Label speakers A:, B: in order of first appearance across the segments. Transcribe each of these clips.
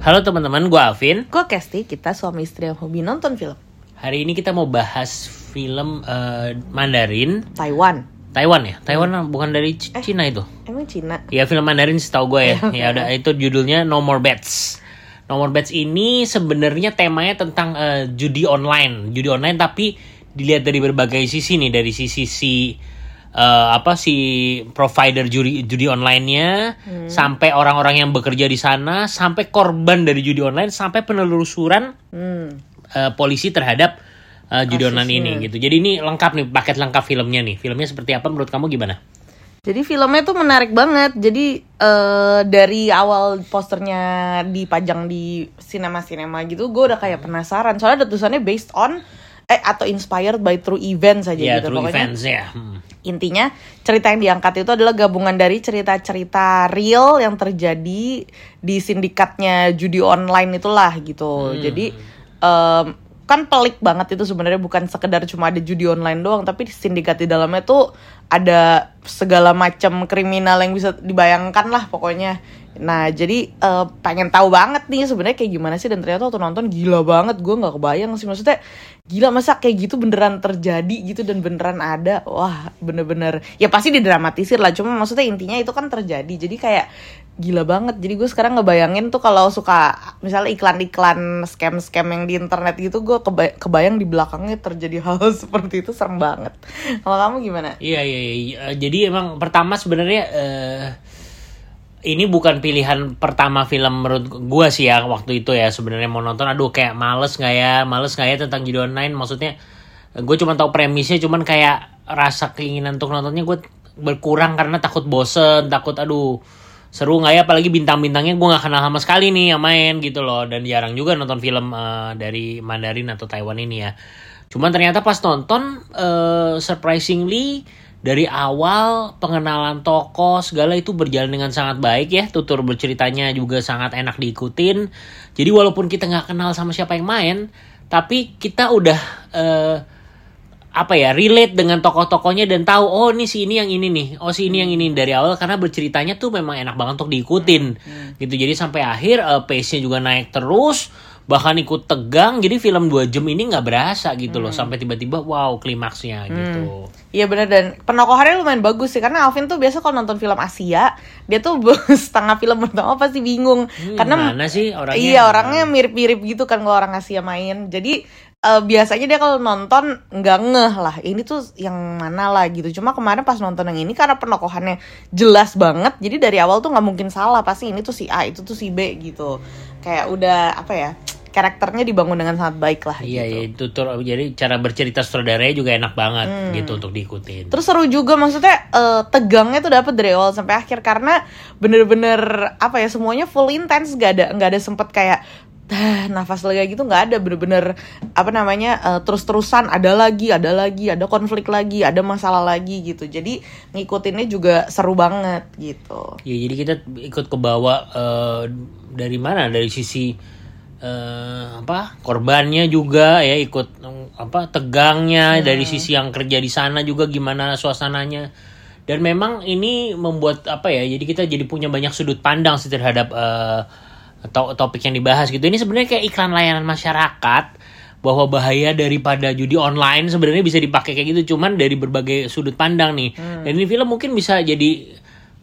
A: Halo teman-teman, gue Alvin.
B: Gue Kesti, kita suami istri yang hobi nonton film.
A: Hari ini kita mau bahas film eh, Mandarin
B: Taiwan.
A: Taiwan ya. Taiwan bukan dari C- Cina itu.
B: Emang Cina?
A: Ya film Mandarin setahu gue ya. ya udah itu judulnya No More Bets. No More Bets ini sebenarnya temanya tentang eh, judi online, judi online tapi dilihat dari berbagai sisi nih, dari sisi si eh, apa si provider judi judi online-nya sampai orang-orang yang bekerja di sana, sampai korban dari judi online, sampai penelusuran
B: Hmm.
A: eh, polisi terhadap eh, judi
B: Kasusnya.
A: online ini gitu. Jadi ini lengkap nih paket lengkap filmnya nih. Filmnya seperti apa menurut kamu gimana?
B: Jadi filmnya tuh menarik banget. Jadi eh, dari awal posternya dipajang di sinema-sinema gitu, gue udah kayak penasaran. Soalnya ada tulisannya based on eh atau inspired by true events aja
A: Ya,
B: gitu.
A: true
B: Pokoknya
A: events ya. Hmm.
B: intinya cerita yang diangkat itu adalah gabungan dari cerita-cerita real yang terjadi di sindikatnya judi online itulah gitu. Jadi em, kan pelik banget itu sebenarnya bukan sekedar cuma ada judi online doang, tapi di sindikat di dalamnya tuh ada segala macam kriminal yang bisa dibayangkan lah pokoknya. Nah jadi eh, pengen tahu banget nih sebenarnya kayak gimana sih dan ternyata waktu nonton gila banget gue nggak kebayang sih. Maksudnya gila masa kayak gitu beneran terjadi gitu dan beneran ada. Wah bener-bener ya pasti didramatisir lah cuma maksudnya intinya itu kan terjadi. Jadi kayak gila banget. Jadi gue sekarang ngebayangin tuh kalau suka misalnya iklan-iklan scam-scam yang di internet gitu gue keba- kebayang di belakangnya terjadi hal seperti itu serem banget. Kalau kamu gimana?
A: Iya iya iya. Eh, Jadi emang pertama sebenarnya eh, ini bukan pilihan pertama film menurut gua sih ya waktu itu ya sebenarnya mau nonton. Aduh kayak males nggak ya? Males nggak ya tentang judi online? Maksudnya gue cuma tahu premisnya cuman kayak rasa keinginan untuk nontonnya gue berkurang karena takut bosen takut aduh seru nggak ya apalagi bintang-bintangnya gue nggak kenal sama sekali nih yang main gitu loh dan jarang juga nonton film eh, dari Mandarin atau Taiwan ini ya Cuman ternyata pas nonton eh, surprisingly dari awal pengenalan tokoh segala itu berjalan dengan sangat baik ya. Tutur berceritanya juga sangat enak diikutin. Jadi walaupun kita nggak kenal sama siapa yang main, tapi kita udah eh, apa ya relate dengan tokoh-tokohnya dan tahu oh ini si ini yang ini nih oh si ini yang ini dari awal karena berceritanya tuh memang enak banget untuk diikutin gitu. Jadi sampai akhir eh, pace-nya juga naik terus bahkan ikut tegang jadi film 2 jam ini nggak berasa gitu loh sampai tiba-tiba wow klimaksnya gitu.
B: Iya bener dan penokohannya lumayan bagus sih karena Alvin tuh biasa kalau nonton film Asia dia tuh setengah film pertama pasti bingung.
A: Hmm,
B: karena
A: mana sih orangnya?
B: iya orangnya mirip-mirip gitu kan kalau orang Asia main. Jadi eh, biasanya dia kalau nonton nggak ngeh lah. Ini tuh yang mana lah gitu. Cuma kemarin pas nonton yang ini karena penokohannya jelas banget jadi dari awal tuh nggak mungkin salah. Pasti ini tuh si A itu tuh si B gitu. Kayak udah apa ya karakternya dibangun dengan sangat baik lah
A: Iya,
B: gitu.
A: iya itu jadi cara bercerita sutradaranya juga enak banget gitu untuk diikutin.
B: Terus seru juga maksudnya eh, tegangnya tuh dapat dari awal sampai akhir. Karena bener-bener apa ya semuanya full intense. Gak ada nggak ada sempet kayak "Dah, nafas lega gitu nggak ada bener-bener apa namanya eh, terus-terusan ada lagi ada lagi ada konflik lagi ada masalah lagi gitu jadi ngikutinnya juga seru banget gitu
A: Ya jadi kita ikut ke bawah eh, dari mana? Dari sisi eh, apa? Korbannya juga ya ikut apa? Tegangnya dari sisi yang kerja di sana juga gimana suasananya. Dan memang ini membuat apa ya? Jadi kita jadi punya banyak sudut pandang sih terhadap eh, to- topik yang dibahas gitu. Ini sebenarnya kayak iklan layanan masyarakat bahwa bahaya daripada judi online sebenarnya bisa dipakai kayak gitu cuman dari berbagai sudut pandang nih. Dan ini film mungkin bisa jadi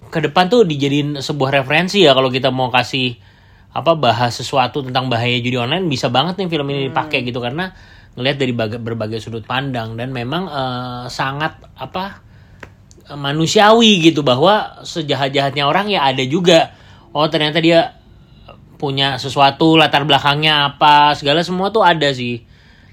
A: ke depan tuh dijadiin sebuah referensi ya kalau kita mau kasih apa bahas sesuatu tentang bahaya judi online bisa banget nih film ini dipakai gitu karena ngelihat dari baga- berbagai sudut pandang dan memang eh, sangat apa manusiawi gitu bahwa sejahat-jahatnya orang ya ada juga oh ternyata dia punya sesuatu latar belakangnya apa segala semua tuh ada sih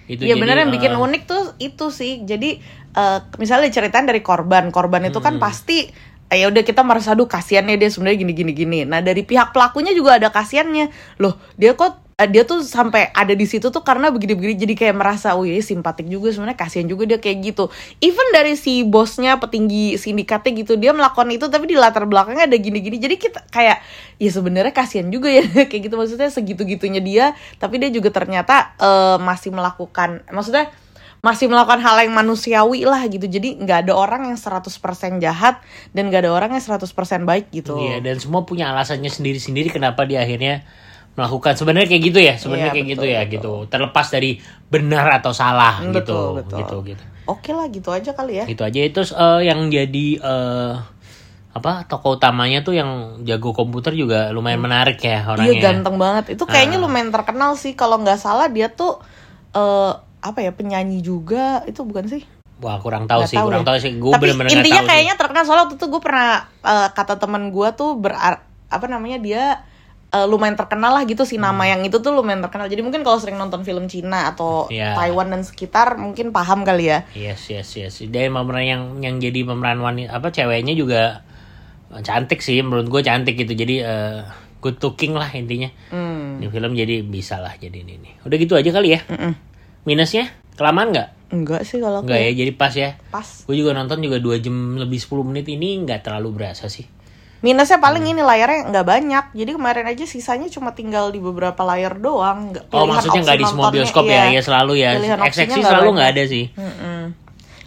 A: itu
B: Iya
A: jadi,
B: bener yang bikin
A: eh,
B: unik tuh itu sih. Jadi eh, misalnya ceritain dari korban, korban itu
A: Hmm.
B: kan pasti eh, ya udah kita merasa aduh kasihannya dia sebenarnya gini gini gini. Nah dari pihak pelakunya juga ada kasihannya. Loh dia kok eh, dia tuh sampai ada di situ tuh karena begini-begini jadi kayak merasa oh iya simpatik juga sebenarnya kasihan juga dia kayak gitu. Even dari si bosnya petinggi sindikatnya gitu dia melakukan itu tapi di latar belakangnya ada gini-gini. Jadi kita kayak ya sebenarnya kasihan juga ya kayak gitu maksudnya segitu-gitunya dia tapi dia juga ternyata eh, masih melakukan maksudnya masih melakukan hal yang manusiawi lah gitu jadi nggak ada orang yang 100% jahat dan nggak ada orang yang 100% baik gitu
A: Iya dan semua punya alasannya sendiri-sendiri kenapa dia akhirnya melakukan sebenarnya kayak gitu ya sebenarnya
B: Iya,
A: kayak gitu ya
B: betul.
A: gitu terlepas dari benar atau salah
B: Hmm,
A: gitu
B: betul, betul.
A: gitu gitu
B: Oke lah gitu aja kali ya.
A: gitu aja itu eh, yang jadi eh, apa tokoh utamanya tuh yang jago komputer juga lumayan menarik ya
B: Dia
A: orangnya
B: ganteng banget. Itu kayaknya
A: Ah.
B: lumayan terkenal sih kalau nggak salah dia tuh eh apa ya penyanyi juga itu bukan sih?
A: wah kurang tahu
B: Nggak
A: sih kurang
B: ya.
A: tahu sih gue
B: Tapi
A: bener-bener
B: intinya
A: tahu sih.
B: kayaknya terkenal soalnya waktu itu gue pernah eh, kata teman gue tuh ber apa namanya dia eh, lumayan terkenal lah gitu si nama yang itu tuh lumayan terkenal. Jadi mungkin kalau sering nonton film Cina atau
A: Iya.
B: Taiwan dan sekitar mungkin paham kali ya.
A: Yes, yes, yes. Dan pemeran yang yang jadi pemeran wanita apa ceweknya juga cantik sih menurut gue cantik gitu. Jadi eh, good looking lah intinya.
B: Hmm.
A: Di film jadi bisa lah jadi ini. nih. Udah gitu aja kali ya.
B: Mm-mm.
A: Minusnya kelamaan nggak?
B: Enggak sih kalau
A: Enggak ya, jadi pas ya.
B: pas.
A: Gue juga nonton juga 2 jam lebih 10 menit ini nggak terlalu berasa sih.
B: Minusnya paling
A: Hmm.
B: ini layarnya nggak banyak. Jadi kemarin aja sisanya cuma tinggal di beberapa layar doang. Nggak-
A: Oh maksudnya nggak di semua bioskop ya, ya selalu ya. Eksekusi selalu nggak ada sih.
B: Mm-mm.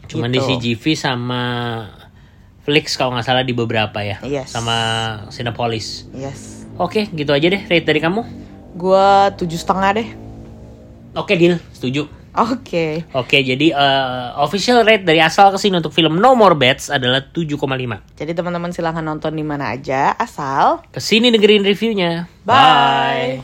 A: Cuma
B: Gitu.
A: di CGV sama Flix kalau nggak salah di beberapa ya.
B: Yes.
A: Sama Cinepolis.
B: Yes.
A: Oke, gitu aja deh rate dari kamu.
B: Gua tujuh setengah deh.
A: Oke, deal. Setuju.
B: Oke.
A: Oke, jadi eh, official rate dari asal ke sini untuk film No More Bets adalah 7,5.
B: Jadi teman-teman silahkan nonton di mana aja asal.
A: Ke sini dengerin reviewnya.
B: Bye.